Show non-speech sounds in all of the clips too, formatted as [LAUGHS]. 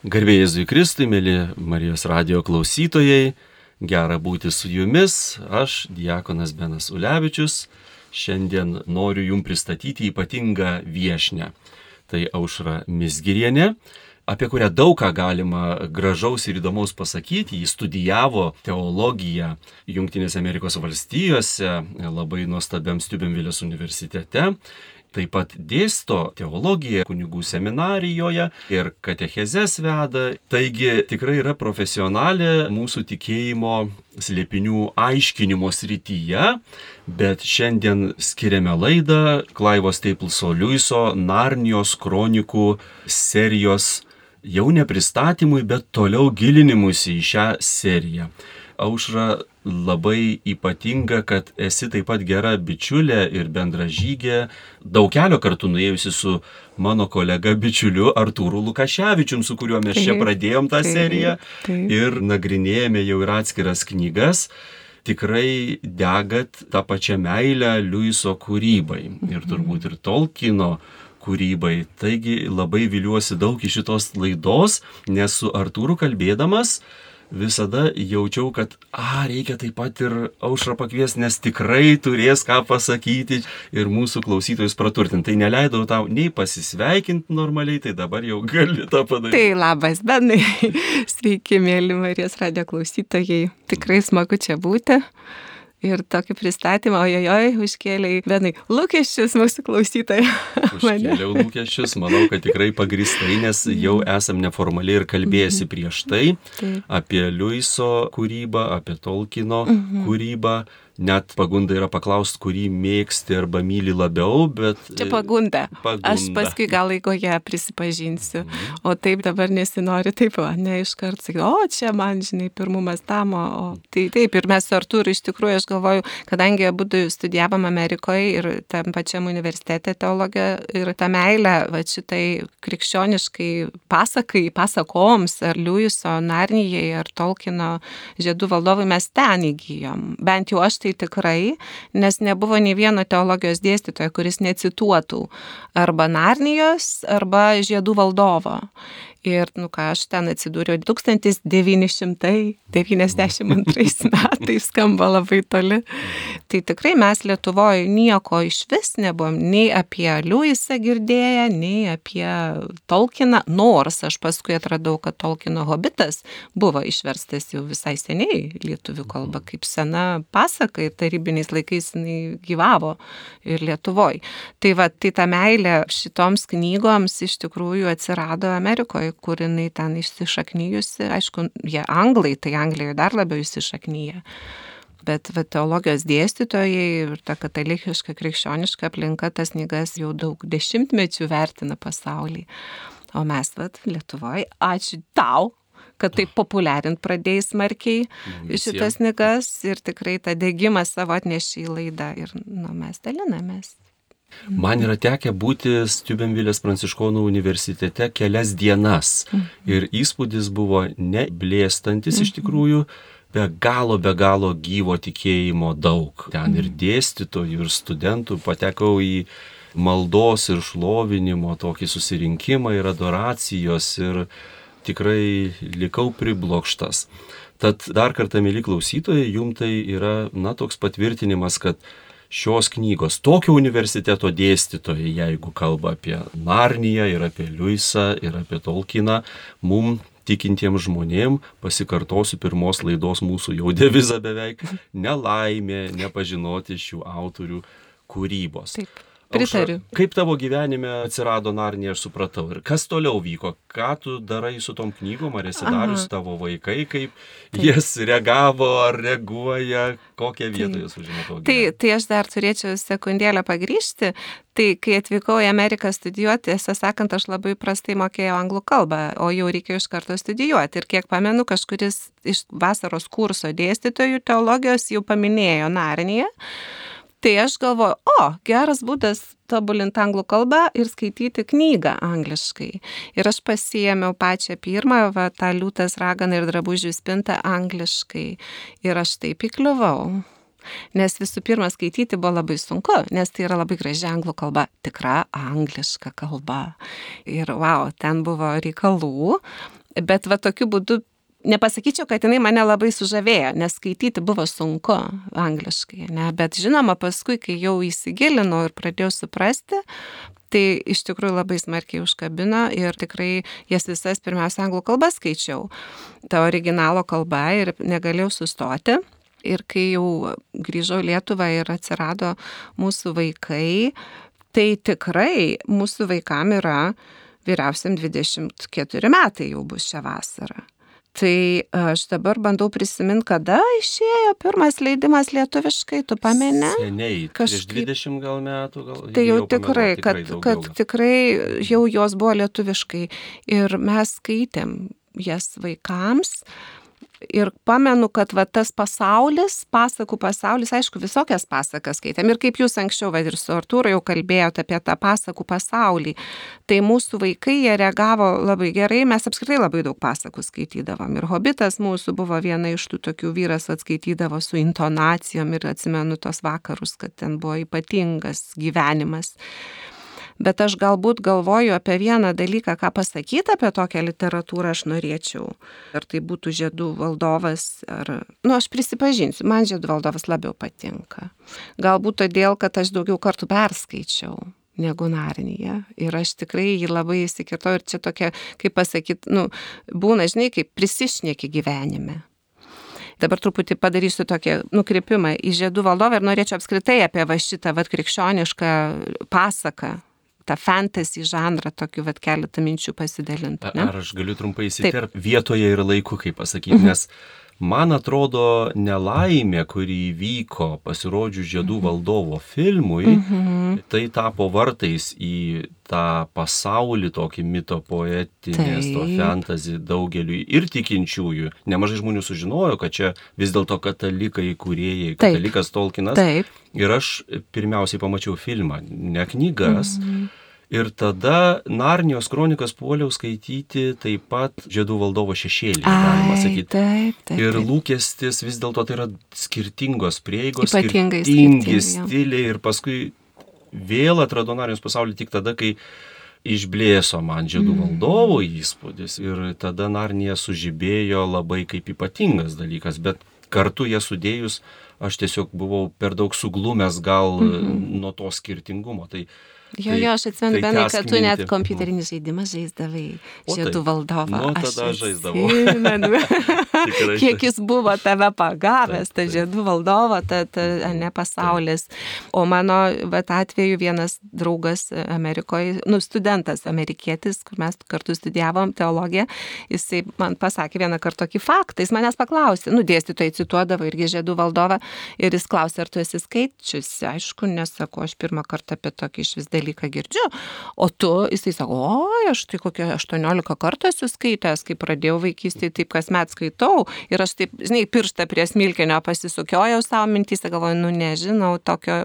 Garbėjai Jėzui Kristui, mėly Marijos radio klausytojai, gera būti su jumis, aš, Diekonas Benas Ulevičius, šiandien noriu jums pristatyti ypatingą viešnę. Tai Aušra Misgirienė, apie kurią daug ką galima gražaus ir įdomaus pasakyti. Jis studijavo teologiją Junktinėse Amerikos valstijose, labai nuostabiam Stubimvilės universitete taip pat dėsto teologiją kunigų seminarijoje ir katechezes veda. Taigi tikrai yra profesionalė mūsų tikėjimo slėpinių aiškinimo srityje, bet šiandien skiriame laidą Klaivo Stapleso Liuiso Narnijos kronikų serijos jau ne pristatymui, bet toliau gilinimusi į šią seriją. Aušra labai ypatinga, kad esi taip pat gera bičiulė ir bendražygė, daug kelio kartų nuėjusi su mano kolega bičiuliu Artūru Lukaševičium, su kuriuo mes taip, čia pradėjom tą taip, seriją taip. ir nagrinėjame jau ir atskiras knygas tikrai degat tą pačią meilę Liuiso kūrybai ir turbūt ir Tolkino kūrybai. Taigi labai viliuosi daug iš šitos laidos, nes su Artūru kalbėdamas visada jaučiau, kad, a, reikia taip pat ir aušrą pakviesti, nes tikrai turės ką pasakyti ir mūsų klausytojus praturtinti. Tai neleidau tau nei pasisveikinti normaliai, tai dabar jau gali tą padaryti. Tai labas, Benai. [LAUGHS] Sveiki, mėly Marijos radio klausytojai. Tikrai smagu čia būti. Ir tokį pristatymą, ojojoj, užkėliai, vienai, lūkesčius mūsų klausytojai. [LAUGHS] Užkėliau lūkesčius, manau, kad tikrai pagristai, nes jau esam neformaliai ir kalbėjusi mhm. prieš tai Taip. apie Liuiso kūrybą, apie Tolkino mhm. kūrybą net pagunda yra paklausti, kurį mėgsti arba myli labiau, bet... Čia pagunda. pagunda. Aš paskui gal laikoje prisipažinsiu. Mhm. O taip dabar nesinori, taip, o ne iš karto sakyti, o čia man, žinai, pirmumas tam, o tai taip. Ir mes su Artūru iš tikrųjų, aš galvoju, kadangi abu studijavom Amerikoje ir tam pačiam universitete teologiją ir tą meilę, va šitai krikščioniškai pasakai, pasakoms, ar Liujiso, Narnijai, ar Tolkino žiedų valdovai mes ten įgyjom. Bent jau aš tai tai tikrai, nes nebuvo nei vieno teologijos dėstytojo, kuris necituotų arba Narnijos, arba Žiedų valdovo. Ir, nu ką, aš ten atsidūriau 1992 [LAUGHS] metais, skamba labai toli. Tai tikrai mes Lietuvoje nieko iš vis nebuvom, nei apie Liujisą girdėję, nei apie Tolkieną, nors aš paskui atradau, kad Tolkieno hobitas buvo išverstas jau visai seniai lietuvių kalba, kaip sena pasaka ir tarybiniais laikais jinai gyvavo ir Lietuvoje. Tai va, tai ta meilė šitoms knygoms iš tikrųjų atsirado Amerikoje kur jinai ten įsišaknyjusi, aišku, jie anglai, tai Anglijoje dar labiau įsišaknyja. Bet va, teologijos dėstytojai ir ta katalikiška krikščioniška aplinka tas knygas jau daug dešimtmečių vertina pasaulį. O mes, va, Lietuvoje, ačiū tau, kad taip populiarint pradėjai smarkiai Visiems. šitas knygas ir tikrai tą dėgymą savo atnešė į laidą ir nu, mes dalinamės. Man yra tekę būti Stubemvilės Pranciškonų universitete kelias dienas mhm. ir įspūdis buvo neblėstantis iš mhm. tikrųjų, be galo, be galo gyvo tikėjimo daug. Ten ir mhm. dėstytojų, ir studentų patekau į maldos ir šlovinimo tokį susirinkimą ir adoracijos ir tikrai likau priblokštas. Tad dar kartą, mėly klausytojai, jum tai yra, na, toks patvirtinimas, kad šios knygos. Tokio universiteto dėstytojai, jeigu kalba apie Narniją ir apie Liuisą ir apie Tolkieną, mum tikintiems žmonėm, pasikartosiu pirmos laidos mūsų jau devizą beveik, nelaimė nepažinoti šių autorių kūrybos. Taip. Pritariu. Aušra, kaip tavo gyvenime atsirado Narnija, aš supratau. Ir kas toliau vyko? Ką tu darai su tom knygom? Ar esi darius tavo vaikai, kaip Taip. jas reagavo, ar reaguoja, kokią vietą jūs užimate? Tai, tai aš dar turėčiau sekundėlę pagryžti. Tai kai atvykau į Ameriką studijuoti, tiesą sakant, aš labai prastai mokėjau anglų kalbą, o jau reikėjo iš karto studijuoti. Ir kiek pamenu, kažkuris iš vasaros kurso dėstytojų teologijos jau paminėjo Narniją. Tai aš galvoju, o, geras būdas tobulinti anglų kalbą ir skaityti knygą angliškai. Ir aš pasijėmiau pačią pirmą, va, tą liūtas raganą ir drabužių spintą angliškai. Ir aš taip įkliuvau. Nes visų pirma, skaityti buvo labai sunku, nes tai yra labai graži anglų kalba, tikra angliška kalba. Ir wow, ten buvo reikalų, Bet va tokiu būdu nepasakyčiau, kad jinai mane labai sužavėjo, nes skaityti buvo sunku angliškai, ne? bet žinoma, paskui, kai jau įsigilinau ir pradėjau suprasti, tai iš tikrųjų labai smarkiai užkabino ir tikrai jas visas pirmiausia anglų kalbą skaičiau, ta originalo kalba ir negalėjau sustoti. Ir kai jau grįžau Lietuvą ir atsirado mūsų vaikai, tai tikrai mūsų vaikam yra vyriausiam 24 metai jau bus šią vasarą. Tai aš dabar bandau prisiminti, kada išėjo pirmas leidimas lietuviškai, tu pameni? Seniai, kažkaip 20 gal metų, gal. Tai jau tikrai, tikrai kad, daugiau. kad tikrai jau jos buvo lietuviškai ir mes skaitėm jas vaikams. Ir pamenu, kad va, tas pasaulis, pasakų pasaulis, aišku, visokias pasakas skaitėm. Ir kaip jūs anksčiau, va, ir su Artūru jau kalbėjote apie tą pasakų pasaulį, tai mūsų vaikai, jie reagavo labai gerai, mes apskritai labai daug pasakų skaitydavom. Ir Hobitas mūsų buvo viena iš tų tokių vyras atskaitydavo su intonacijom ir atsimenu tos vakarus, kad ten buvo ypatingas gyvenimas bet aš galbūt galvoju apie vieną dalyką, ką pasakyti apie tokią literatūrą aš norėčiau. Ar tai būtų žiedų valdovas, ar, nu, aš prisipažinsiu, man žiedų valdovas labiau patinka. Galbūt todėl, kad aš daugiau kartų perskaičiau negu Narnija. Ir aš tikrai jį labai įsikirtau ir čia tokia, kaip pasakyti, nu, būna, žinai, kaip prisišneki gyvenime. Dabar truputį padarysiu tokį nukreipimą į žiedų valdovą ir norėčiau apskritai apie va šitą va krikščionišką pasaką tą fantasy žanrą, tokiu vat keletą minčių pasidalinti. Ne? Ar aš galiu trumpai įsiterpti vietoje ir laiku, kaip pasakyti, mhm. nes man atrodo nelaimė, kuri įvyko pasirodžius Žiedų mhm. valdovo filmui, mhm. tai tapo vartais į tą pasaulį tokį mito poetinės, to fantasy daugeliui ir tikinčiųjų. Nemažai žmonių sužinojo, kad čia vis dėlto katalikai, kuriejai, katalikas Taip. Tolkienas. Taip. Ir aš pirmiausiai pamačiau filmą, ne knygas. Mhm Ir tada Narnijos kronikas puoliau skaityti taip pat Žiedų valdovo šešėlį, galima sakyti. Taip, taip, ir lūkestis vis dėlto tai yra skirtingos prieigos, Ypatingai skirtingi stiliai ir paskui vėl atradau Narnijos pasaulį tik tada, kai išblėso man žiedų mm. valdovo įspūdis ir tada Narnija sužibėjo labai kaip ypatingas dalykas, bet kartu ją sudėjus aš tiesiog buvau per daug suglumęs gal mm -hmm. nuo to skirtingumo. Tai Jo, tai, jo, aš atsimenu, tai Benai, kad tu net kompiuterinį žaidimą žaisdavai. Žiedų valdovą. Nu, tada aš žaisdavau. [LAUGHS] Kiek jis buvo tave pagavęs, ta žiedų valdovo, ta, ta ne pasaulis. O mano vat, atveju vienas draugas Amerikoje, nu, studentas amerikietis, kur mes kartu studijavom teologiją, jisai man pasakė vieną kartą tokį faktą. Jis manęs paklausė, nu, dėstytojai cituodavo irgi žiedų valdovą ir jis klausė, ar tu esi skaičiusi. Aišku, nesako, aš pirmą kartą apie tokį iš vis dalyką dalyką girdžiu, o tu, jisai sako, oi, aš tai kokią 18 kartų esu skaitęs, kai pradėjau vaikystėje, taip kasmet skaitau ir aš taip, žinai, pirštą prie smilkinio pasisukiojau savo mintys, galvoju, nu nežinau, tokio...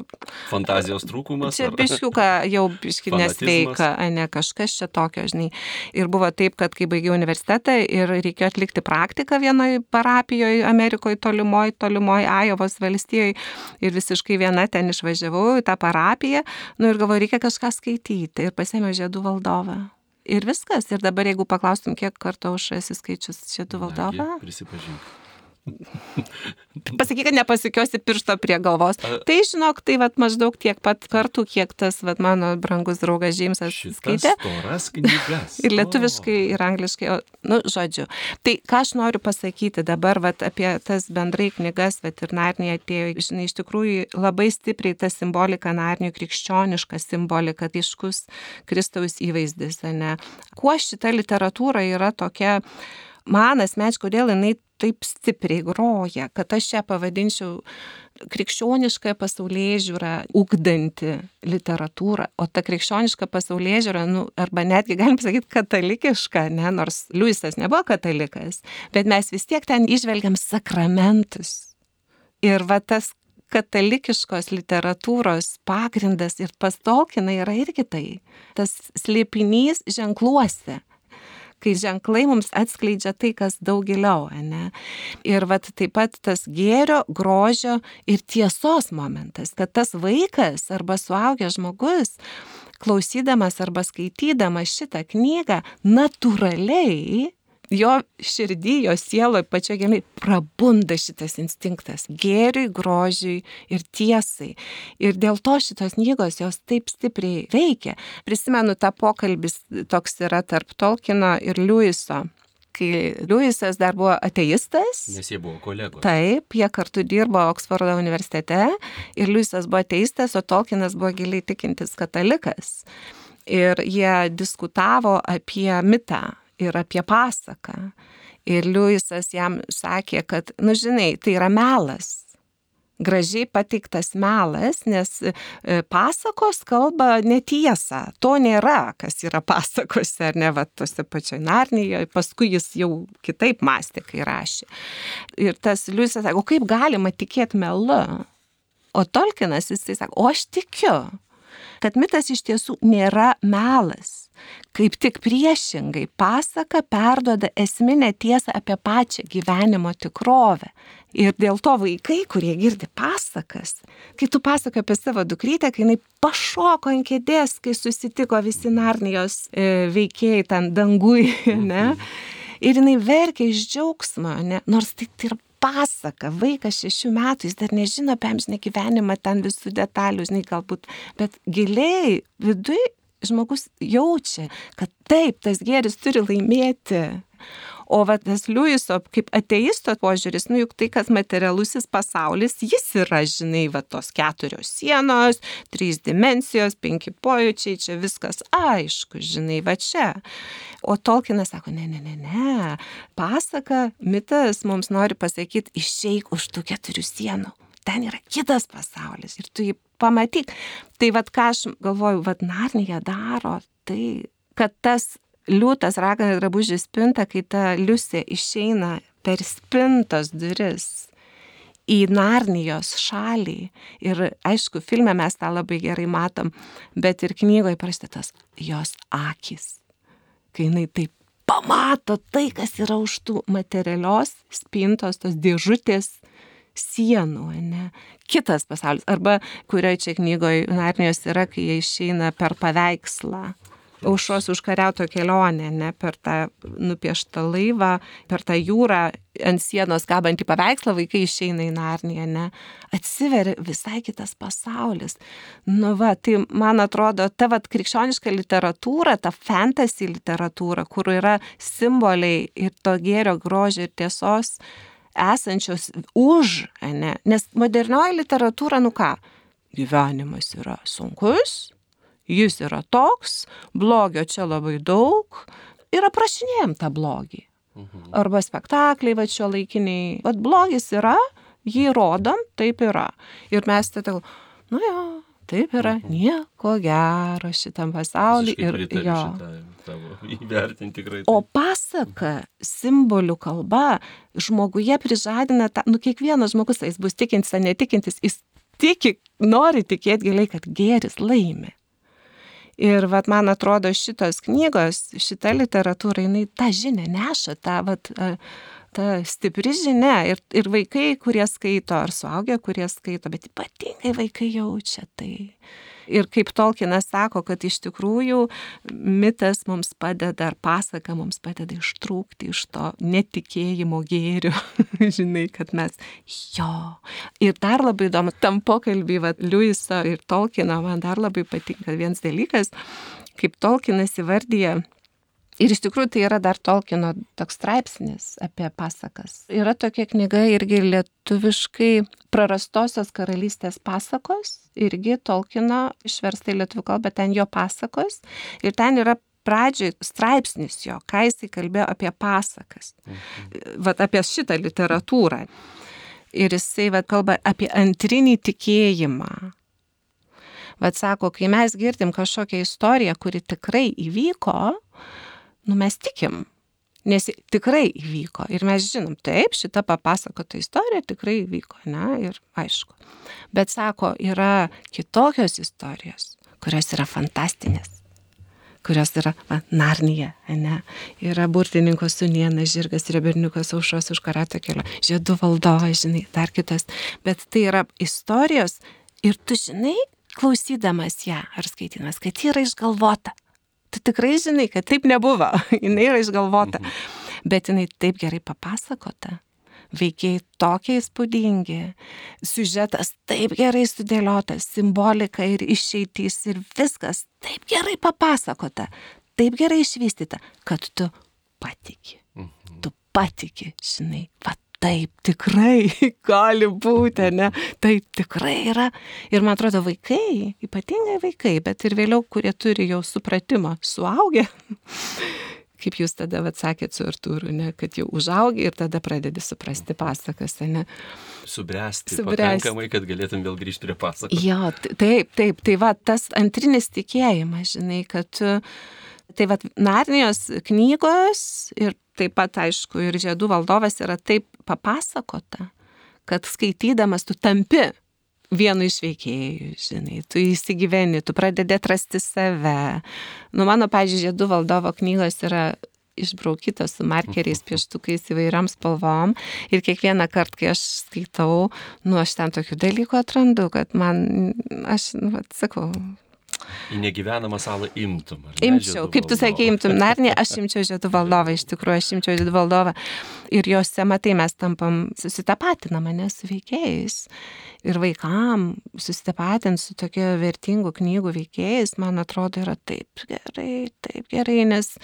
Fantazijos trūkumas. Čia biškiuką jau biški nesveika, ne kažkas čia tokio, žinai. Ir buvo taip, kad kai baigiau universitetą ir reikėjo atlikti praktiką vienoje parapijoje Amerikoje, tolimoje, tolimoje Ajovos valstijoje ir visiškai viena ten išvažiavau į tą parapiją, nu ir galvoju, reikia kažką skaityti ir pasėmiau žiedų valdovą. Ir viskas. Ir dabar, jeigu paklaustum, kiek kartų aš esi skaičius žiedų valdovą. Prisipažink. [LAUGHS] Pasakyk, kad nepasikiosi piršto prie galvos. Tai žinok, tai vat, maždaug tiek pat kartų, kiek tas vat, mano brangus draugas Džeimsas skaitė. [LAUGHS] ir lietuviškai, ir angliškai, o, nu, žodžiu. Tai ką aš noriu pasakyti dabar vat, apie tas bendrai knygas, Narnija atėjo, žinai, iš tikrųjų labai stipriai ta simbolika Narnijų, krikščioniška simbolika, aiškus Kristaus įvaizdis, ne? Kuo šita literatūra yra tokia man asmeniškai, kodėl jinai taip stipriai groja, kad aš ją pavadinčiau krikščionišką pasaulyje žiūrą, ugdanti literatūrą, o ta krikščioniška pasaulyje žiūra, nu, arba netgi galim pasakyti katalikiška, ne, nors Liujisas nebuvo katalikas, bet mes vis tiek ten išvelgiam sakramentus. Ir va tas katalikiškos literatūros pagrindas ir pastolkinai yra irgi tai. Tas slėpinys ženkluose kai ženklai mums atskleidžia tai, kas daug giliau, ne? Ir vat taip pat tas gėrio, grožio ir tiesos momentas, kad tas vaikas arba suaugęs žmogus, klausydamas arba skaitydamas šitą knygą, natūraliai jo širdį, jo sielo, pačio giliai prabunda šitas instinktas gėriui, grožiui ir tiesai. Ir dėl to šitos knygos jos taip stipriai veikia. Prisimenu tą pokalbis toks yra tarp Tolkino ir Liuiso kai Liujisas dar buvo ateistas. Nes jie buvo kolegos. Taip, jie kartu dirbo Oksfordo universitete ir Liujisas buvo ateistas, o Tolkienas buvo giliai tikintis katalikas. Ir jie diskutavo apie mitą ir apie pasaką. Ir Liujisas jam sakė, kad, nu žinai, tai yra melas. Gražiai pateiktas melas, nes e, pasakos kalba netiesą. To nėra, kas yra pasakose, ar ne, va, tose pačioj Narnijoje. Paskui jis jau kitaip mąstė, kai rašė. Ir tas Liujisas sako, kaip galima tikėti melu? O Tolkienas jisai sako, o aš tikiu kad mitas iš tiesų nėra melas. Kaip tik priešingai, pasaka perdoda esminę tiesą apie pačią gyvenimo tikrovę. Ir dėl to vaikai, kurie girdi pasakas, kai tu pasakoji apie savo dukrytę, kai jinai pašoko ant kėdės, kai susitiko visi narnijos e, veikėjai ten dangui, [LAUGHS] ne? Ir jinai verkia iš džiaugsmo, ne? nors tai, tai yra pasaka, vaikas šešių metų, jis dar nežino apie amžinę gyvenimą, ten visų detalių, žinai, galbūt, bet giliai vidui žmogus jaučia, kad taip, tas gėris turi laimėti. O va, tas Liujiso kaip ateisto požiūris, nu juk tai, kas materialusis pasaulis, jis yra, žinai, va tos keturios sienos, trys dimensijos, penki pojūčiai, čia viskas aišku, žinai, va čia. O Tolkienas sako, ne, ne, ne, ne, pasaka, mitas mums nori pasakyti, išeik už tų keturių sienų. Ten yra kitas pasaulis ir tu jį pamatyk. Tai vad ką aš galvoju, vad Narnija daro, tai kad tas liūtas ragana drabužių spinta, kai ta liusė išeina per spintos duris į Narnijos šalį. Ir aišku, filme mes tą labai gerai matom, bet ir knygoje prastytas jos akis. Kai jinai taip pamato tai, kas yra už tų materialios spintos, tos dėžutės sienų, ne? Kitas pasaulis. Arba kurioje čia knygoje Narnijos yra, kai jie išeina per paveikslą aušros užkariauto kelionę, ne per tą nupieštą laivą, per tą jūrą ant sienos kabantį paveikslą vaikai išeina į Narniją, ne, atsiveria visai kitas pasaulis. Nu va, tai man atrodo, ta va krikščioniška literatūra, ta fantasy literatūra, kur yra simboliai ir to gėrio, grožio ir tiesos esančios už, ne, nes modernioji literatūra, nu ką, gyvenimas yra sunkus, jis yra toks, blogio čia labai daug ir aprašinėjom tą blogį. Mhm. Arba spektakliai, va šio laikiniai, va blogis yra, jį rodom, taip yra. Ir mes tada, nu jo, taip yra, mhm. nieko gero šitam pasauliu. Ir jo. [LAUGHS] O pasaka, simbolių kalba, žmoguje prižadina, tą, nu kiekvienas žmogus, jis bus tikintis ar netikintis, jis tiki, nori tikėti giliai, kad gėris laimi. Ir vat, man atrodo, šitos knygos, šita literatūra, jinai tą žinę neša, tą, vat, ta stipri žinia. Ir, ir vaikai, kurie skaito, ar suaugę, kurie skaito, bet ypatingai vaikai jaučia tai. Ir kaip Tolkienas sako, kad iš tikrųjų mitas mums padeda, ar pasaka mums padeda ištrūkti iš to netikėjimo gėrių. [LAUGHS] Žinai, kad mes jo. Ir dar labai įdomu, tam pokalbį, va, Liuiso ir Tolkieno, man dar labai patinka vienas dalykas, kaip Tolkienas įvardyja Ir iš tikrųjų tai yra dar Tolkieno toks straipsnis apie pasakas. Yra tokia knyga irgi lietuviškai prarastosios karalystės pasakos, irgi Tolkieno išversta į lietuvių kalbą, ten jo pasakos. Ir ten yra pradžioj straipsnis jo, ką jisai kalbėjo apie pasakas. Mhm. Vat apie šitą literatūrą. Ir jisai vat kalba apie antrinį tikėjimą. Vat sako, kai mes girdim kažkokią istoriją, kuri tikrai įvyko, nu mes tikim, nes tikrai įvyko ir mes žinom, taip, šita papasakota istorija tikrai įvyko, ne, ir aišku. Bet sako, yra kitokios istorijos, kurios yra fantastinės kurios yra va, Narnija, ne? Yra burtininko sunienas, žirgas, reberniukas, aušos už karato kelio, žiedų valdovas, žinai, dar kitas. Bet tai yra istorijos ir tu žinai, klausydamas ją ar skaitydamas, kad ji yra išgalvota tu tikrai žinai, kad taip nebuvo, [LAUGHS] jinai yra išgalvota. Mhm. bet jinai taip gerai papasakota. Veikiai tokie įspūdingi, siužetas taip gerai sudėliotas, simbolika ir išeitys ir viskas taip gerai papasakota, taip gerai išvystyta, kad tu patiki. Mhm. Tu patiki, žinai, va taip tikrai [LAUGHS] gali būti, ne? Taip tikrai yra. Ir man atrodo, vaikai, ypatingai vaikai, bet ir vėliau, kurie turi jau supratimą, suaugę, [LAUGHS] kaip jūs tada atsakėt su Artūru, ne, kad jau užaugi ir tada pradedi suprasti pasakas, ne? Subręsti, Subręsti. pakankamai, kad galėtum vėl grįžti prie pasakos. Jo, taip, taip, tai va, tas antrinis tikėjimas, žinai, kad Tai vad Narnijos knygos ir taip pat, aišku, ir žiedų valdovas yra taip papasakota, kad skaitydamas tu tampi vienu iš veikėjų, žinai, tu įsigyveni, tu pradedi atrasti save. Nu, mano, pažiūrėjau, žiedų valdovo knygos yra išbraukytos su markeriais, [LAUGHS] pieštukais įvairiam spalvom. Ir kiekvieną kartą, kai aš skaitau, nu, aš ten tokių dalykų atrandu, kad man, aš, nu, atsakau, Į negyvenamą salą imtum. Ne, imčiau, kaip tu sakei, imtum Narnį, aš imčiau žiedų valdovą, iš tikrųjų, aš imčiau žiedų valdovą. Ir juose, matai, mes tampam, susitapatinam mane su veikėjais. Ir vaikam susitapatinti su tokia vertingų knygų veikėjais, man atrodo, yra taip gerai, taip gerai, nes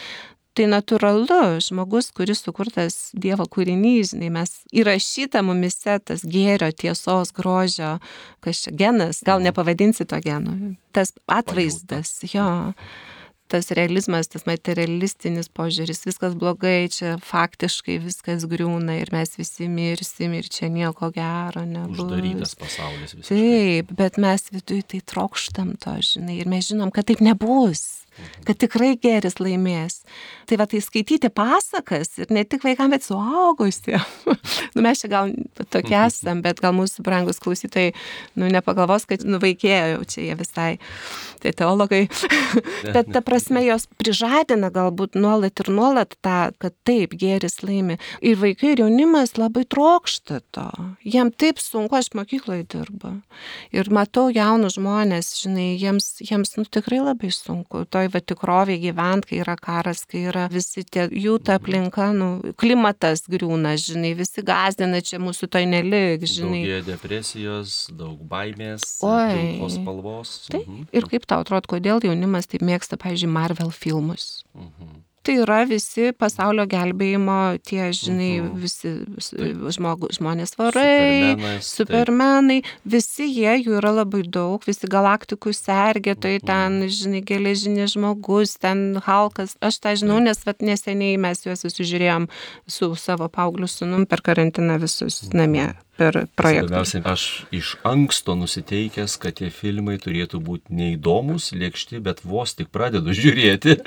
tai natūralu, žmogus, kuris sukurtas Dievo kūrinys, žinai, mes įrašyta mumise tas gėrio, tiesos, grožio, kas čia genas, gal mhm. nepavadinsi to genu, tas atvaizdas, jo tas realizmas, tas materialistinis požiūris, viskas blogai, čia faktiškai viskas griūna ir mes visi mirsim ir čia nieko gero nebus. Uždarytas pasaulis viskas. Taip, bet mes viduje tai trokštam to, žinai, ir mes žinom, kad taip nebus kad tikrai geris laimės. Tai va tai skaityti pasakas ir ne tik vaikams, bet suaugusiems. [LAUGHS] nu, mes čia gal tokie esam, bet gal mūsų brangus klausytojai, nu, nepagalvos, kad nuvaikėjo jau čia jie visai, tai teologai. [LAUGHS] bet ta prasme jos prižadina galbūt nuolat ir nuolat tą, kad taip, geris laimi. Ir vaikai ir jaunimas labai trokšta to. Jiem taip sunku, aš mokykloje dirbu. Ir matau jaunus žmonės, žinai, jiems, jiems nu, tikrai labai sunku. To toj va tikrovėje gyvent, kai yra karas, kai yra visi tie, jų ta aplinka, nu, klimatas griūna, žinai, visi gazdina čia mūsų toj nelik, žinai. Daug depresijos, daug baimės, Oi. spalvos. Taip. Mhm. Ir kaip tau atrodo, kodėl jaunimas taip mėgsta, pavyzdžiui, Marvel filmus? Mhm tai yra visi pasaulio gelbėjimo, tie, žinai, mhm. visi žmogu, žmonės varai, supermenai, supermenai visi jie, jų yra labai daug, visi galaktikų sergėtojai, mhm. ten, žinai, geležinės žmogus, ten Halkas, aš tą žinau, nes vat, neseniai mes juos susižiūrėjom su savo paaugliu sunum per karantiną visus uh mhm. namie per projektą. Svarbiausia, aš iš anksto nusiteikęs, kad tie filmai turėtų būti neįdomus, lėkšti, bet vos tik pradedu žiūrėti,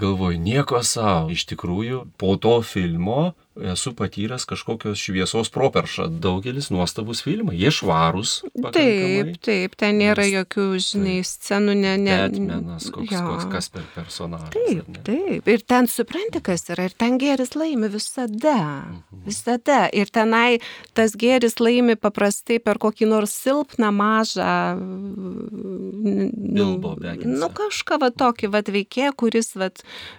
galvoju, nieko savo. Iš tikrųjų, po to filmo esu patyręs kažkokios šviesos properšą. Daugelis nuostabus filmai, jie švarūs. Taip, taip, ten nėra jokių, žinai, taip. scenų, ne, ne. Batmanas, koks, ja. koks, kas per personažas. Taip, taip. Ir ten supranti, kas yra. Ir ten geris laimi visada. Mhm. Visada. Ir tenai tas geris laimi paprastai per kokį nors silpną, mažą. Bilbo, beginsą. Nu, kažką va tokį va veikė, kuris va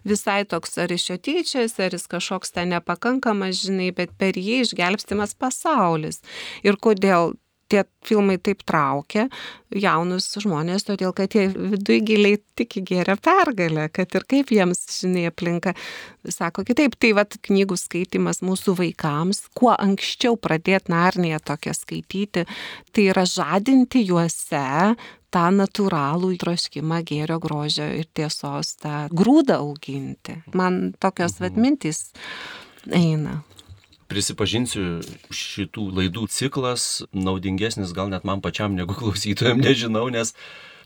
visai toks ar iš jo tyčias, ar jis kažkoks ten nepakankamas nepakankamas, žinai, bet per jį išgelbstimas pasaulis. Ir kodėl tie filmai taip traukia jaunus žmonės, todėl kad jie viduje giliai tiki geria pergalę, kad ir kaip jiems, žinai, aplinka sako kitaip. Tai vad knygų skaitimas mūsų vaikams, kuo anksčiau pradėti narniją tokią skaityti, tai yra žadinti juose tą natūralų troškimą gėrio grožio ir tiesos, tą grūdą auginti. Man tokios mhm. vad mintys eina. Prisipažinsiu, šitų laidų ciklas naudingesnis gal net man pačiam negu [LAUGHS] klausytojams, nežinau, nes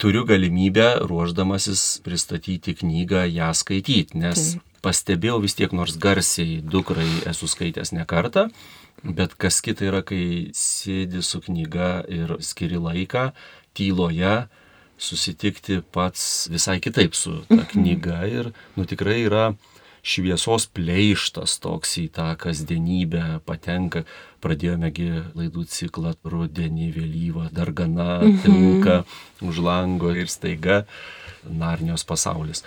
turiu galimybę ruoždamasis pristatyti knygą, ją skaityti, nes tai. pastebėjau vis tiek nors garsiai dukrai esu skaitęs ne kartą, bet kas kita yra, kai sėdi su knyga ir skiri laiką tyloje, susitikti pats visai kitaip su ta mhm. knyga ir nu tikrai yra šviesos pleištas toks į tą kasdienybę patenka, pradėjomegi laidų ciklą rudenį vėlyvą, dar gana tinka už lango ir staiga Narnijos pasaulis.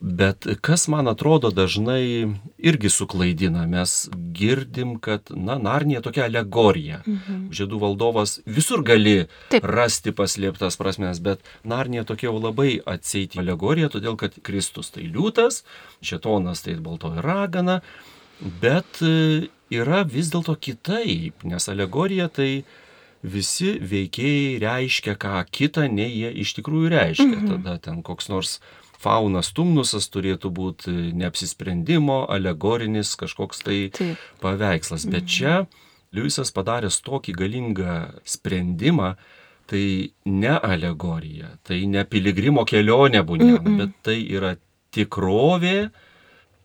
Bet kas man atrodo dažnai irgi suklaidina, mes girdim, kad, na, Narnija tokia alegorija. Mhm. Žiedų valdovas visur gali Taip. rasti paslėptas prasmes, bet Narnija tokia jau labai atseiti alegorija, todėl kad Kristus tai liūtas, šetonas tai baltoji ragana, bet e, yra vis dėlto kitaip, nes alegorija tai visi veikėjai reiškia ką kitą, nei jie iš tikrųjų reiškia. Mhm. Tada ten koks nors faunas tumnusas turėtų būti neapsisprendimo, alegorinis kažkoks tai Taip. paveikslas. Bet mhm. čia Liujisas padaręs tokį galingą sprendimą, tai ne alegorija, tai ne piligrimo kelionė būnė, -mm. bet tai yra tikrovė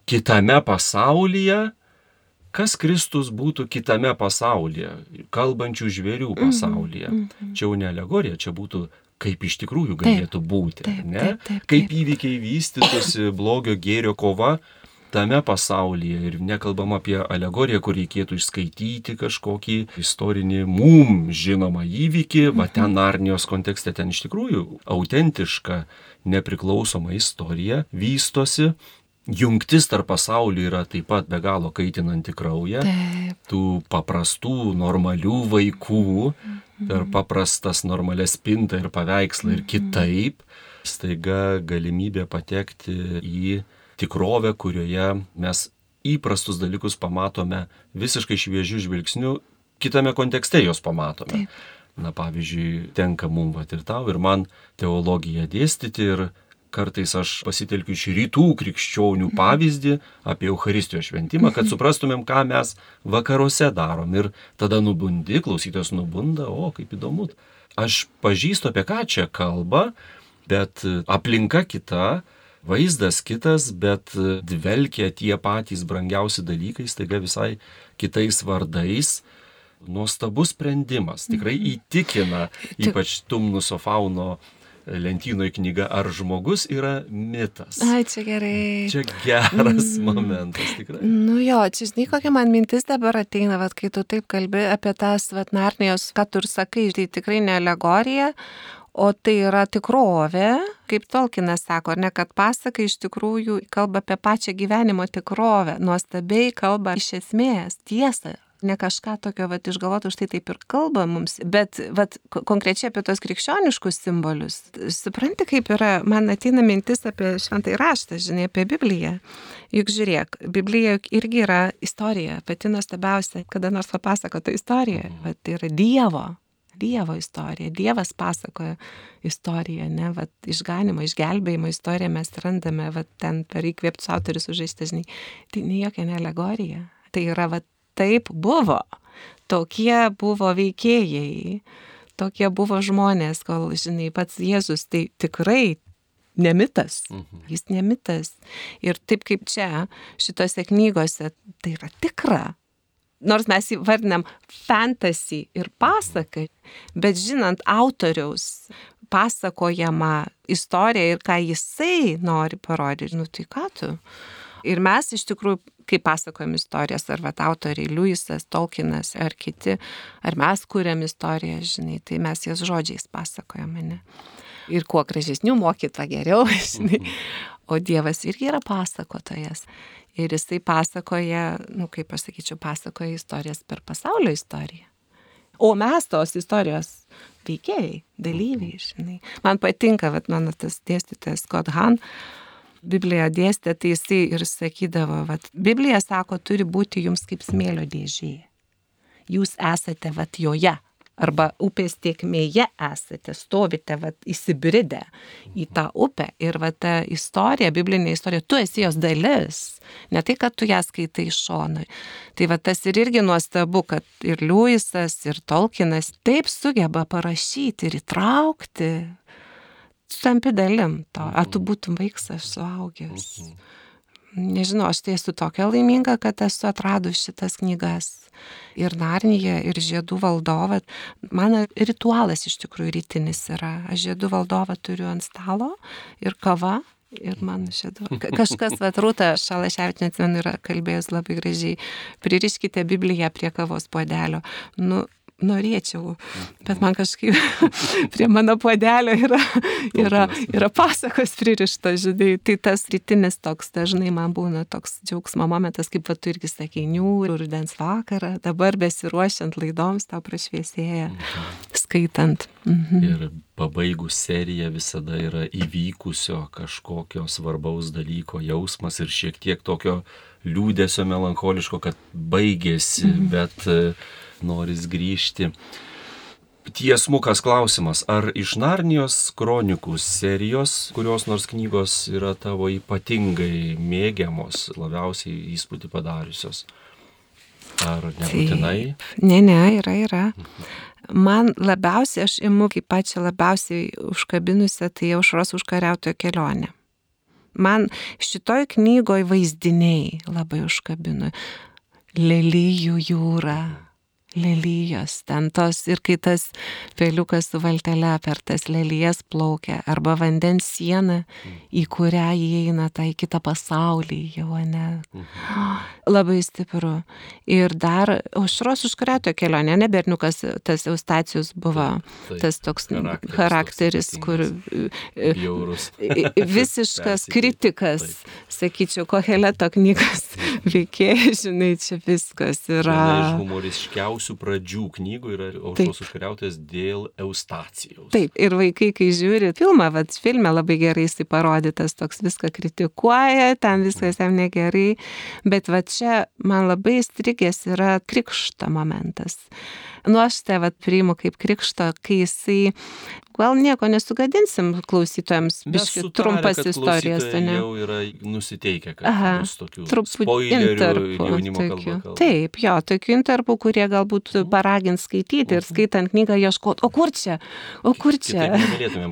kitame pasaulyje, kas Kristus būtų kitame pasaulyje, kalbančių žvėrių mhm, pasaulyje. Mm -hmm. Čia jau ne alegorija, čia būtų kaip iš tikrųjų galėtų taip, būti, taip, ne? Taip, taip, kaip taip. įvykiai vystytųsi blogio gėrio kova tame pasaulyje ir nekalbam apie alegoriją, kur reikėtų išskaityti kažkokį istorinį mum žinomą įvykį, va ten mhm. Narnijos kontekste ten iš tikrųjų autentiška nepriklausoma istorija vystosi jungtis tarp pasaulių yra taip pat be galo kaitinanti kraują. Taip. Tų paprastų, normalių vaikų mhm. per paprastas normalias spintą ir paveikslą ir mhm. kitaip staiga galimybė patekti į tikrovę, kurioje mes įprastus dalykus pamatome visiškai šviežių žvilgsnių, kitame kontekste juos pamatome. Taip. Na pavyzdžiui, tenka mum vat ir tau, ir man teologiją dėstyti ir kartais aš pasitelkiu iš rytų krikščionių pavyzdį apie Euharistijos šventimą, kad suprastumėm, ką mes vakaruose darom. Ir tada nubundi, klausytas nubunda, o kaip įdomu. Aš pažįstu, apie ką čia kalba, bet aplinka kita, vaizdas kitas, bet dvelkia tie patys brangiausi dalykai, staiga visai kitais vardais. Nuostabus sprendimas, tikrai mhm. įtikina, ypač Tumnuso fauno lentynoje knyga Ar žmogus yra mitas. Ai, čia gerai. Čia geras mm. momentas tikrai. Nu jo, čia žinai, kokia man mintis dabar ateina, vat, kai tu taip kalbi apie tas vat, Narnijos, ką tu ir sakai, tai tikrai ne alegorija, O tai yra tikrovė, kaip Tolkinas sako, ne kad pasaka iš tikrųjų kalba apie pačią gyvenimo tikrovę, nuostabiai kalba iš esmės tiesą, ne kažką tokio vat, išgalvoto, štai taip ir kalba mums, bet vat, konkrečiai apie tos krikščioniškus simbolius. Supranti, kaip yra, man ateina mintis apie šventai raštą, žinai, apie Bibliją. Juk žiūrėk, Biblija juk irgi yra istorija, pati nuostabiausia, kada nors papasakota istorija, mhm. vat, tai yra Dievo. Dievo istorija. Dievas pasakoja istoriją, ne, vat, išganimo, išgelbėjimo istoriją mes randame, vat, ten per įkvėptus autorius užaistesnį. Tai ne jokia ne alegorija. Tai yra vat, taip buvo. Tokie buvo veikėjai, tokie buvo žmonės, kol, žinai, pats Jėzus tai tikrai nemitas. Mhm. Jis nemitas. Ir taip kaip čia, šitose knygose, tai yra tikra. Nors mes įvardinam fantasy ir pasaką, bet žinant autoriaus pasakojamą istoriją ir ką jisai nori parodyti, nu tai ką tu? Ir mes iš tikrųjų kai pasakojam istorijas, ar va autoriai Liujisas, Tolkienas, ar kiti, ar mes kuriam istoriją, žinai, tai mes jas žodžiais pasakojam, ne? Ir kuo gražesnių mokytą geriau, [LAUGHS] žinai. O Dievas irgi yra pasakotojas. Ir jisai pasakoja, nu kaip aš sakyčiau, pasakoja istorijas per pasaulio istoriją. O mes tos istorijos veikėjai, dalyviai, žinai. Man patinka, vat, mano tas dėstytojas Scott Hahn, Bibliją dėstė, tai jisai ir sakydavo, kad Biblija sako, turi būti jums kaip smėlio dėžė. Jūs esate vat joje, arba upės tiekmėje esate, stovite vat, įsibridę į tą upę ir vat, ta istorija, biblinė istorija, tu esi jos dalis, ne tai, kad tu ją skaitai iš šono. Tai vat, tas ir irgi nuostabu, kad ir Liujisas, ir Tolkienas taip sugeba parašyti ir įtraukti tampi dalim to, ar tu mhm. būtum vaikas, suaugęs. Mhm. Nežinau, aš tai esu tokia laiminga, kad esu atradus šitas knygas. Ir Narnyje, ir Žiedų valdovą. Mano ritualas iš tikrųjų rytinis yra. Aš Žiedų valdovą turiu ant stalo ir kava Ir man šėdu. Kažkas, va, Rūta Šalaševitinė, atsimenu, yra kalbėjęs labai gražiai. Pririškite Bibliją prie kavos puodelio. Nu, norėčiau, bet man kažkaip [LAUGHS] prie mano puodelio yra, yra, yra pasakos pririštas, žinai, tai tas rytinis toks dažnai man būna toks džiaugsmo momentas, kaip tu irgi sakė, niūrų, rudens vakarą, dabar besiruošiant laidoms, tau prašviesėja, skaitant. Mhm. Ir pabaigus seriją visada yra įvykusio kažkokio svarbaus dalyko jausmas ir šiek tiek tokio liūdėsio melancholiško, kad baigėsi, mhm. bet noris grįžti. Tiesmukas klausimas, ar iš Narnijos kronikų serijos, kurios nors knygos yra tavo ypatingai mėgiamos, labiausiai įspūdį padariusios? Ar nebūtinai? Taip. Ne, ne, yra, yra. Man labiausiai, aš imu kaip pačią labiausiai užkabinusią, tai aušros užkariautojo kelionė. Man šitoj knygoje vaizdiniai labai užkabino. Lelyjų jūra lelyjos, ten tos ir kai tas peliukas su valtelė per tas lelyjas plaukia, arba vandens siena, į kurią įeina tai kitą pasaulį jau, ne. Mhm. Labai stipru. Ir dar aušros užkrato kelionė, ne berniukas, tas Eustacijus buvo taip, tas toks charakteris, charakteris toks kur e, bjaurus. visiškas kritikas, taip. sakyčiau, koheleto knygas veikėjai, žinai, čia viskas yra. Viena iš humoriškiausių geriausių pradžių knygų yra Aušros užkariautojas dėl Eustacijaus. Taip, ir vaikai, kai žiūri filmą, vad filme labai gerai jisai parodytas, toks viską kritikuoja, ten viskas jam negerai, bet va čia man labai strigęs yra krikšto momentas. Nu, aš tai vad priimu kaip krikšto, kai jisai gal nieko nesugadinsim klausytojams, biški trumpas istorijas, ne? Jau yra nusiteikę, kad Aha, tokių jaunimo kalba. Taip, jo, tokių interpų, kurie galbūt paragins skaityti ir skaitant knygą ieškoti, o kur čia, o kur čia.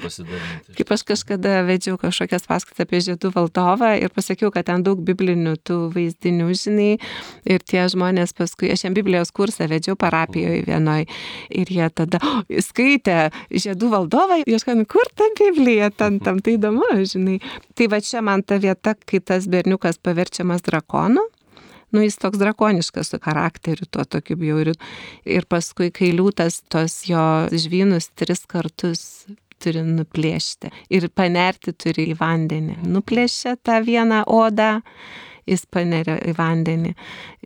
[LAUGHS] Kaip aš kažkada vedžiau kažkokias paskaitas apie žiedų valdovą ir pasakiau, kad ten daug biblinių tų vaizdinių, žinai, ir tie žmonės paskui, aš jam Biblijos kursą vedžiau parapijoje vienoj ir jie tada oh, skaitė žiedų valdovą vadovą, ieškojami, kur ta Biblija, ten tam tai įdomu, žinai. Tai va čia man ta vieta, kai tas berniukas paverčiamas drakonu, nu jis toks drakoniškas su charakteriu, tuo tokiu bjauriu. Ir paskui, kai liūtas tos jo žvynus tris kartus turi nuplėšti ir panerti turi į vandenį. Nuplėšia tą vieną odą jis paneria į vandenį,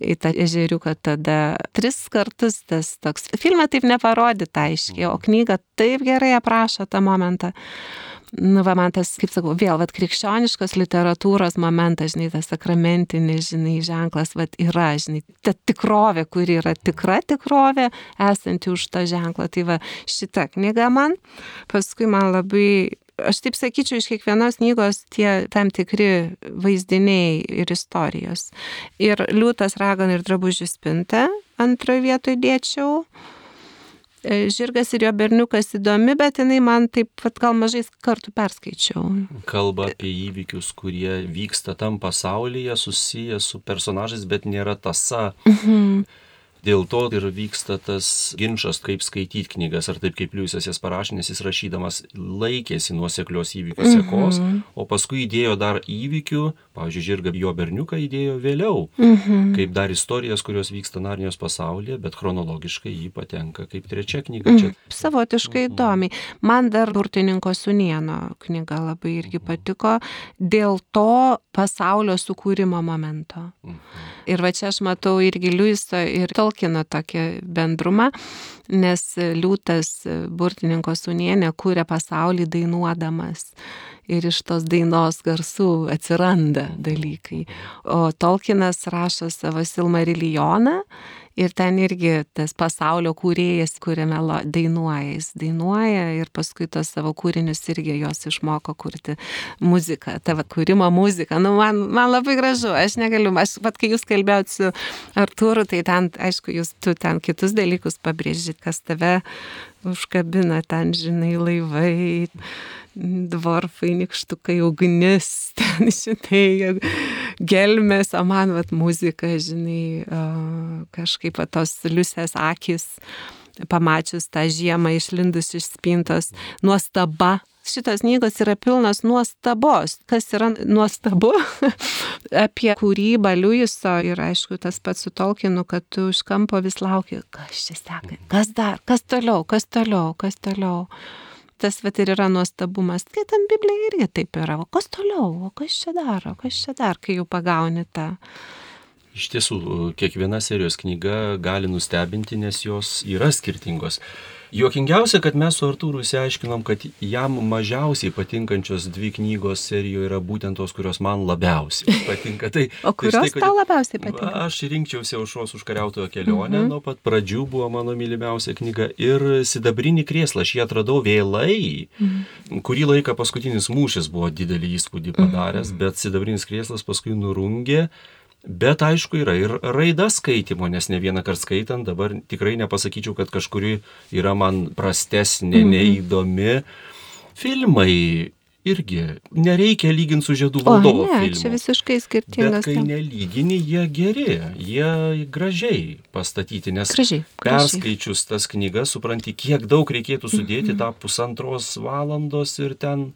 į tą ežeriuką tada tris kartus tas toks. Filmą taip neparodyta aiškiai, o knyga taip gerai aprašo tą momentą. Nu, va, man tas, kaip sakau, vėl, va, krikščioniškos literatūros momentas, žinai, tas sakramentinis, žinai, ženklas, va, yra, žinai, ta tikrovė, kuri yra tikra tikrovė, esanti už tą ženklą. Tai va, šita knyga man, paskui man labai aš taip sakyčiau, iš kiekvienos knygos tie tam tikri vaizdiniai ir istorijos. Ir liūtas ragan ir drabužių spinta antroje vietoje dėčiau. E, žirgas ir jo berniukas įdomi, bet jinai man taip pat gal mažai kartų perskaičiau. Kalba apie įvykius, kurie vyksta tam pasaulyje, susiję su personažais, bet nėra tasa. Mhm. Dėl to ir vyksta tas ginčas, kaip skaityti knygas, ar taip kaip Liujisas jas parašė, nes jis rašydamas laikėsi nuoseklios įvykių sekos, mm -hmm. o paskui įdėjo dar įvykių, pavyzdžiui, žirga jo berniuką įdėjo vėliau, mm -hmm. kaip dar istorijas, kurios vyksta Narnijos pasaulyje, bet chronologiškai jį patenka kaip trečia knyga. Čia... Mm, savotiškai mhm. įdomiai. Man dar Burtininko Sunieno knyga labai irgi mhm. patiko dėl to pasaulio sukūrimo momento. Mm -hmm. Ir va čia aš matau irgi Liujiso ir Tol Tolkieno tokį bendrumą, nes liūtas burtininko sunienė kūrė pasaulį dainuodamas ir iš tos dainos garsų atsiranda dalykai. O Tolkienas rašo savo Silmarilioną ir ten irgi tas pasaulio kūrėjas, kuriame dainuoja, jis dainuoja ir paskui tos savo kūrinius irgi jos išmoko kurti muziką, tavo kūrimo muziką. Nu, man, man labai gražu, aš negaliu, aš pat kai jūs kalbėjot su Artūru, tai ten, aišku, jūs tu ten kitus dalykus pabrėžit, kas tave užkabina, ten, žinai, laivai dvorfai, nikštukai, ugnis, [LAUGHS] ten, žinai, gelmės, o man, vat, muzika, žinai, kažkaip tos liusės akis, pamačius tą žiemą išlindus iš spintos, nuostaba šitos knygos yra pilnas nuostabos. Kas yra nuostabu [LAUGHS] apie kūrybą Liujiso ir aišku tas pats su Tolkienu, kad tu iš kampo vis lauki, kas čia seka, kas dar, kas toliau, kas toliau, kas toliau. Tas vat ir yra nuostabumas. Skaitant Bibliją irgi taip yra. O kas toliau, o kas čia daro, kas čia dar, kai jau pagauni tą. Iš tiesų, kiekviena serijos knyga gali nustebinti, nes jos yra skirtingos. Juokingiausia, kad mes su Artūru įsiaiškinom, kad jam mažiausiai patinkančios dvi knygos serijoje yra būtent tos, kurios man labiausiai [LAUGHS] patinka. Tai, o kurios tai štai, tau labiausiai patinka? Aš rinkčiausi aušros užkariautojo kelionę, mm -hmm. nuo pat pradžių buvo mano mylimiausia knyga ir Sidabrinį krėslą aš jį atradau vėlai. Mm -hmm. Kurį laiką paskutinis mūšis buvo didelį įspūdį padaręs, mm -hmm. bet Sidabrinis krėslas paskui nurungė. Bet aišku yra ir raida skaitimo, nes ne vieną kartą skaitant dabar tikrai nepasakyčiau, kad kažkuri yra man prastesnė, mhm. neįdomi. Filmai irgi nereikia lyginti su žiedų valdovo. Ne, filmu. čia visiškai skirtingas. Bet kai nelygini, jie geri, jie gražiai pastatyti, nes gražiai, gražiai. perskaičius tas knygas supranti, kiek daug reikėtų sudėti mhm. tą pusantros valandos ir ten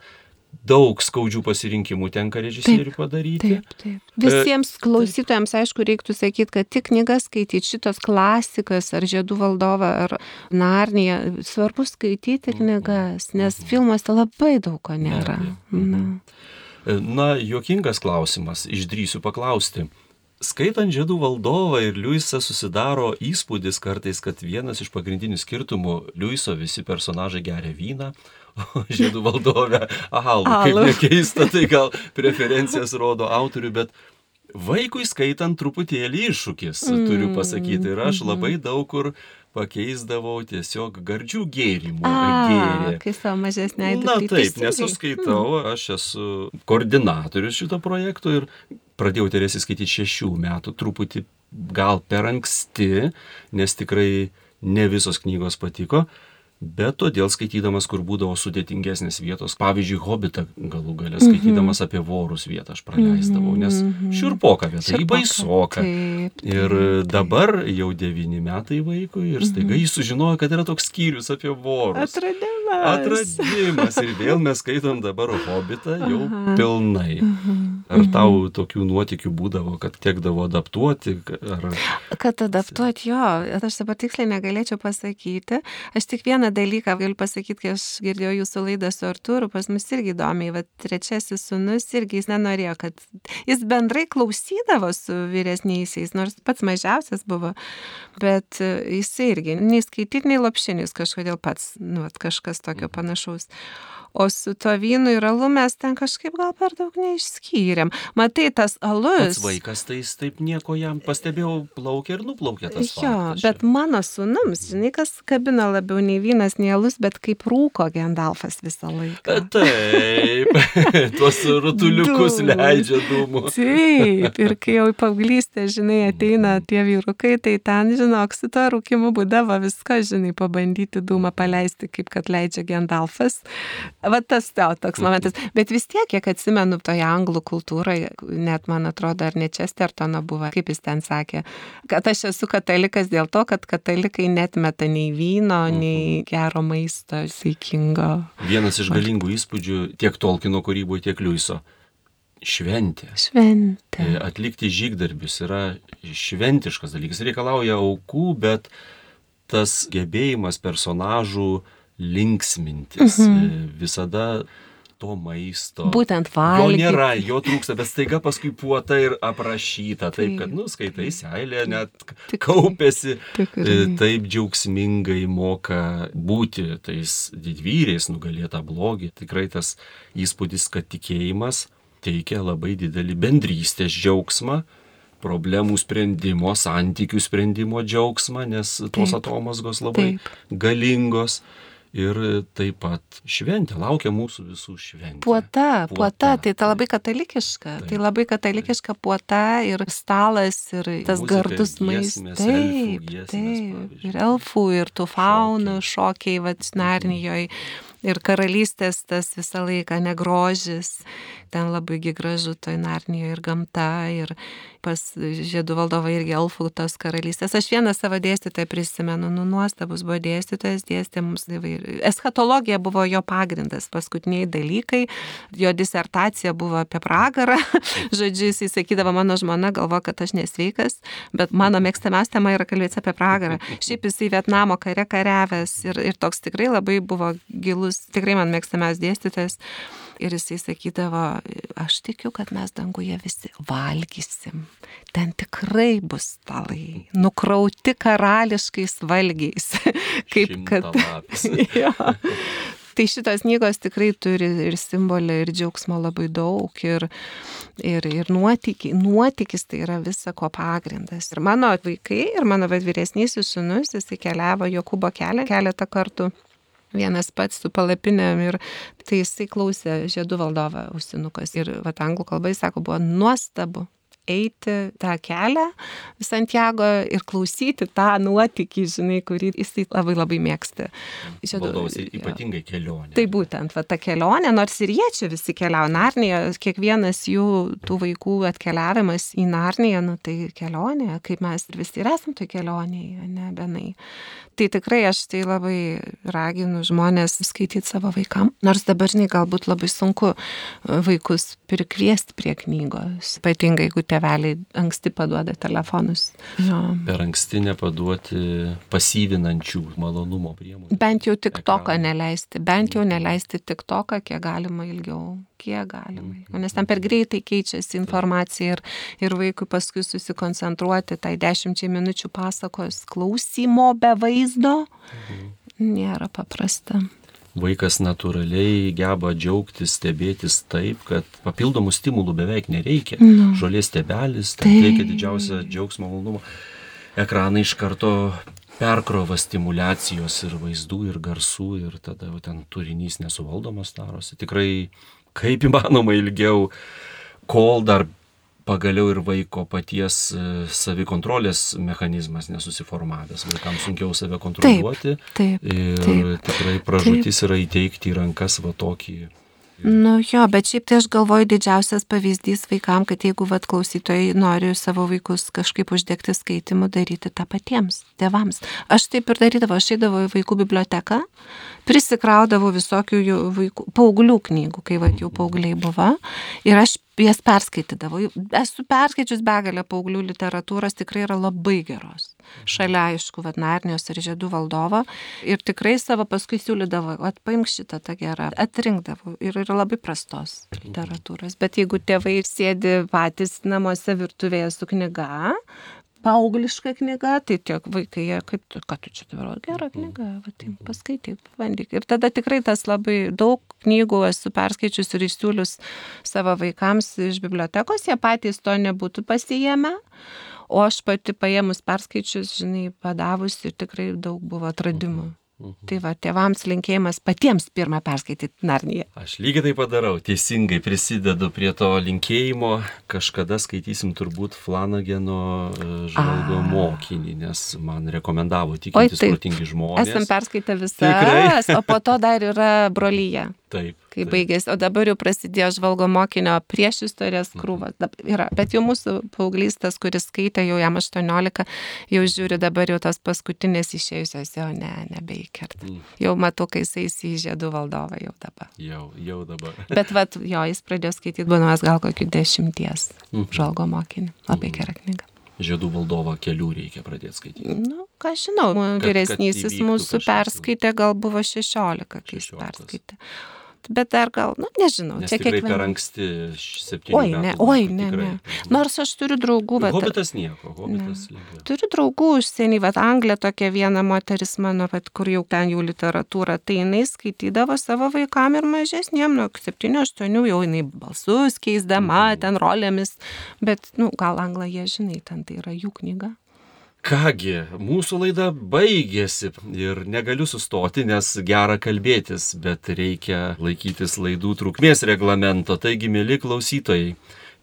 daug skaudžių pasirinkimų tenka režisieriui padaryti. Taip, taip. Visiems e, klausytojams, aišku, reiktų sakyti, kad tik knygas skaityti, šitos klasikas, ar Žiedų valdovą, ar Narnija, svarbu skaityti mhm. knygas, nes mhm. filmuose labai daug ko nėra. Na. E, na, juokingas klausimas, išdrysiu paklausti. Skaitant Žiedų valdovą ir Liujisą susidaro įspūdis kartais, kad vienas iš pagrindinių skirtumų Liujiso visi personažai geria vyną, [LAUGHS] žiedų valdovę alų. Kaip nekeista, tai gal preferencijas rodo autorių, bet vaikui skaitant truputėlį iššūkis, mm. turiu pasakyti. Ir aš labai mhm. daug kur pakeisdavau tiesiog gardžių gėrimų. Gėrė. Kai savo mažesnė įdomu. Na taip, nes aš skaitau, mm. aš esu koordinatorius šito projekto ir pradėjau Teresį skaityti šešių metų, truputį gal per anksti, nes tikrai ne visos knygos patiko bet todėl skaitydamas, kur būdavo sudėtingesnės vietos, pavyzdžiui, Hobitą galų galę skaitydamas apie vorus vietą aš praleisdavau, nes šiurpoka vieta, į baisoką. Taip, taip, ir dabar jau devyni metai vaikui ir staiga jis sužinojo, kad yra toks skyrius apie vorus. Atradimas. Atradimas. Ir vėl mes skaitom dabar Hobitą jau Aha. pilnai. Ar tau tokių nuotikių būdavo, kad tekdavo adaptuoti? Ar... Kad adaptuoti jo, aš dabar tiksliai negalėčiau pasakyti. Aš tik vieną dalyką galiu pasakyti, kai aš girdėjau jūsų laidą su Artūru, pas mus irgi įdomiai, va trečiasis sunus irgi jis nenorėjo, kad jis bendrai klausydavo su vyresniaisiais, nors pats mažiausias buvo, bet jis irgi nei skaityti, nei lopšinis kažkodėl pats, nu, kažkas tokio mhm. O su to vynu ir alu mes ten kažkaip gal per daug neišskyrėm. Matai, tas alus. Pats vaikas, tai jis taip nieko jam pastebėjau, plaukia ir nuplaukė tas. Jo, faktas, bet mano sunums, žinai, kas kabina labiau nei vynas, nei alus, bet kaip rūko Gendalfas visą laiką. Taip, [LAUGHS] tuos rutuliukus leidžia dūmų. Taip, ir kai jau į paauglystę, žinai, ateina tie vyrukai, tai ten, žinok, su to rūkimu būdavo viską, žinai, pabandyti dūmą paleisti, kaip kad leidžia Gendalfas Va tas tau toks momentas. Bet vis tiek, kiek atsimenu, toje anglų kultūroje, net man atrodo, ar ne Chestertono buvo, kaip jis ten sakė, kad aš esu katalikas dėl to, kad katalikai net meta nei vyno, mhm. nei gero maisto, saikingo. Vienas iš galingų įspūdžių tiek Tolkino kūryboje, tiek Liuiso šventė. Šventė. E, atlikti žygdarbius yra šventiškas dalykas, reikalauja aukų, bet tas gebėjimas personažų linksmintis, mhm. visada to maisto. Būtent valgyti. Jo nėra, jo trūksta, bet staiga paskui puota ir aprašyta, taip, taip kad, nu, skaitai seilė, net Tik, [LAUGHS] kaupėsi, tikrai. taip džiaugsmingai moka būti tais didvyriais, nugalėta blogį. Tikrai tas įspūdis, kad tikėjimas teikia labai didelį bendrystės džiaugsmą problemų sprendimo, santykių sprendimo džiaugsmą, nes tos taip, atomazgos labai taip. galingos ir taip pat šventė, laukia mūsų visų šventė. Puota, puota, puota tai ta labai katalikiška, taip, tai labai katalikiška taip. puota ir stalas ir tas Muzika, gardus maistas. Taip, giesmės, taip, ir elfų, ir tų faunų šokiai, vad, Narnijoje. Ir karalystės tas visą laiką negrožis. Ten labai gražu toj Narnijoje ir gamta, ir pas Žiedų valdovą irgi Elfų tos karalystės. Aš vieną savo dėstytoją prisimenu, nu nuostabus buvo dėstytojas, dėstė mums įvairiai. Eschatologija buvo jo pagrindas, paskutiniai dalykai, jo disertacija buvo apie pragarą. [LAUGHS] Žodžiu, jis sakydavo, mano žmona galvo, kad aš nesveikas, bet mano mėgstamiausia tema yra kalbėti apie pragarą. Šiaip jisai Vietnamo kare kariavęs ir, ir toks tikrai labai buvo gilus, tikrai man mėgstamiausias dėstytojas. Ir jisai sakydavo, aš tikiu, kad mes danguje visi valgysim. Ten tikrai bus stalai, nukrauti karališkais valgiais. [LAUGHS] Kaip kad. [LAUGHS] ja. Tai šitos knygos tikrai turi ir simbolį, ir džiaugsmo labai daug, ir, ir, ir nuotykį. nuotykis tai yra visako pagrindas. Ir mano vaikai, ir mano vyresnysis sunus, jisai keliavo Jokūbo kelią keletą kartų vienas pats su palapinėm ir tai jisai klausė žiedų valdovą ausinukas ir vat anglų kalba jis sako buvo nuostabu eiti tą kelią Santiago ir klausyti tą nuotykį, žinai, kurį jisai labai labai mėgsta. Valdovas ypatingai kelionė. Tai būtent, va, ta kelionė, nors ir jie čia visi keliauja Narniją, kiekvienas jų tų vaikų atkeliavimas į Narniją, nu tai kelionė, kaip mes ir visi ir esame toj kelionėje, ne benai. Tai tikrai aš tai labai raginu žmonės skaityti savo vaikam, nors dabar, žinai, galbūt labai sunku vaikus prikviesti prie knygos, ypatingai jeigu tėveliai anksti paduoda telefonus. Jo. Per anksti nepaduoti pasyvinančių malonumo priemonių. Bent jau tik toką neleisti, bent jau neleisti tik toką, kiek galima ilgiau, kiek galima. Mhm. Nes ten per greitai keičiasi informacija ir, ir vaikui paskui susikoncentruoti tai dešimčiai minučių pasakos klausymo be vaizdo mhm. nėra paprasta vaikas natūraliai geba džiaugtis, stebėtis taip, kad papildomų stimulų beveik nereikia. No. Žolės stebelis, tai teikia didžiausią džiaugsmą malonumą. Ekranai iš karto perkrova stimulacijos ir vaizdų, ir garsų, ir tada ten turinys nesuvaldomas darosi. Tikrai kaip įmanoma ilgiau, kol dar pagaliau ir vaiko paties e, savikontrolės mechanizmas nesusiformavęs. Vaikams sunkiau save kontroliuoti. Taip, taip, ir taip, tikrai pražutis taip. yra įteikti į rankas va tokį Nu jo, bet šiaip tai aš galvoju didžiausias pavyzdys vaikam, kad jeigu vad klausytojai nori savo vaikus kažkaip uždegti skaitimu, daryti tą patiems, tėvams. Aš taip ir darydavau, aš eidavau į vaikų biblioteką, prisikraudavau visokių vaikų, paauglių knygų, kai vad jau paaugliai buvo, ir aš jas perskaitydavau. Esu perskaičius begalę paauglių literatūros, tikrai yra labai geros šalia, aišku, Vatnarnijos ir Žiedų valdovo. Ir tikrai savo paskui siūlydavo, atpaimk šitą tą gerą, atrinkdavo. Ir yra labai prastos literatūros. Bet jeigu tėvai sėdi patys namuose virtuvėje su knyga, paaugliška knyga, tai tiek vaikai, kaip, kad tu čia tavo gera knyga, va, tai paskaityk, bandyk. Ir tada tikrai tas labai daug knygų esu perskaičius ir išsiūlius savo vaikams iš bibliotekos, jie patys to nebūtų pasijėmę. O aš pati paėmus perskaičius, žinai, padavus ir tikrai daug buvo atradimų. Mhm. Tai va, tėvams linkėjimas patiems pirmą perskaityti Narniją. Aš lygiai taip padarau, teisingai prisidedu prie to linkėjimo. Kažkada skaitysim turbūt Flanageno e, žvalgo mokinį, nes man rekomendavo tikintis protingi žmonės. Esam perskaitę visą, o po to dar yra brolyje. Taip. Kai baigėsi, o dabar jau prasidėjo žvalgo mokinio prieš istorijas mhm. krūvas. Yra. Bet jau mūsų paauglys, tas, kuris skaitė, jau jam 18, jau žiūri dabar jau tos paskutinės išėjusios, jau ne, nebeikerta. Mm. Jau matau, kai jisai įsižėdų valdovą jau dabar. Jau, jau dabar. [LAUGHS] Bet vat, jo, jis pradėjo skaityti, būdamas gal kokių dešimties mm. žvalgo mokinį. Labai mm. gera knyga žiedų valdovo kelių reikia pradėti skaityti. Na, nu, ką žinau, vyresnysis mūsų perskaitė, gal buvo 16, kai 16. jis perskaitė bet dar gal, nu, nežinau. Nes čia kiekvienas. Per anksti, septyni. Oi, ne, oi, ne, tikrai. ne. Nors aš turiu draugų, bet... Hobitas nieko, hobitas lengviau. Turiu draugų užsienį, bet Anglija tokia viena moteris mano, bet kur jau ten jų literatūra, tai jinai skaitydavo savo vaikam ir mažesniem, nu, 7-8 jau jinai balsus keisdama, mm. ten rolėmis, bet, nu, gal anglą jie žinai, ten tai yra jų knyga. Kągi, mūsų laida baigėsi ir negaliu sustoti, nes gera kalbėtis, bet reikia laikytis laidų trukmės reglamento. Taigi, mėly klausytojai,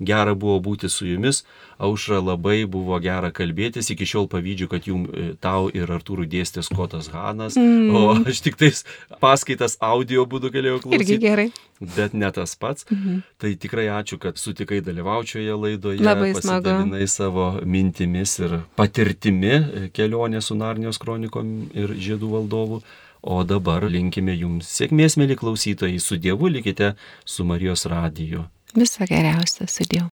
gera buvo būti su jumis. Aušra labai buvo gera kalbėtis, iki šiol pavydžiu, kad jum e, tau ir Artūrų dėstė Skotas Hanas, mm. o aš tik tais paskaitas audio būdu galėjau klausyti. Irgi gerai. Bet ne tas pats. Mhm. Tai tikrai ačiū, kad sutikai dalyvaučioje laidoje. Labai smagu. Pasidalinai savo mintimis ir patirtimi e, kelionė su Narnijos kronikom ir žiedų valdovu. O dabar linkime jums sėkmės, mėly klausytojai, su Dievu likite su Marijos radiju. Visą geriausią su Dievu.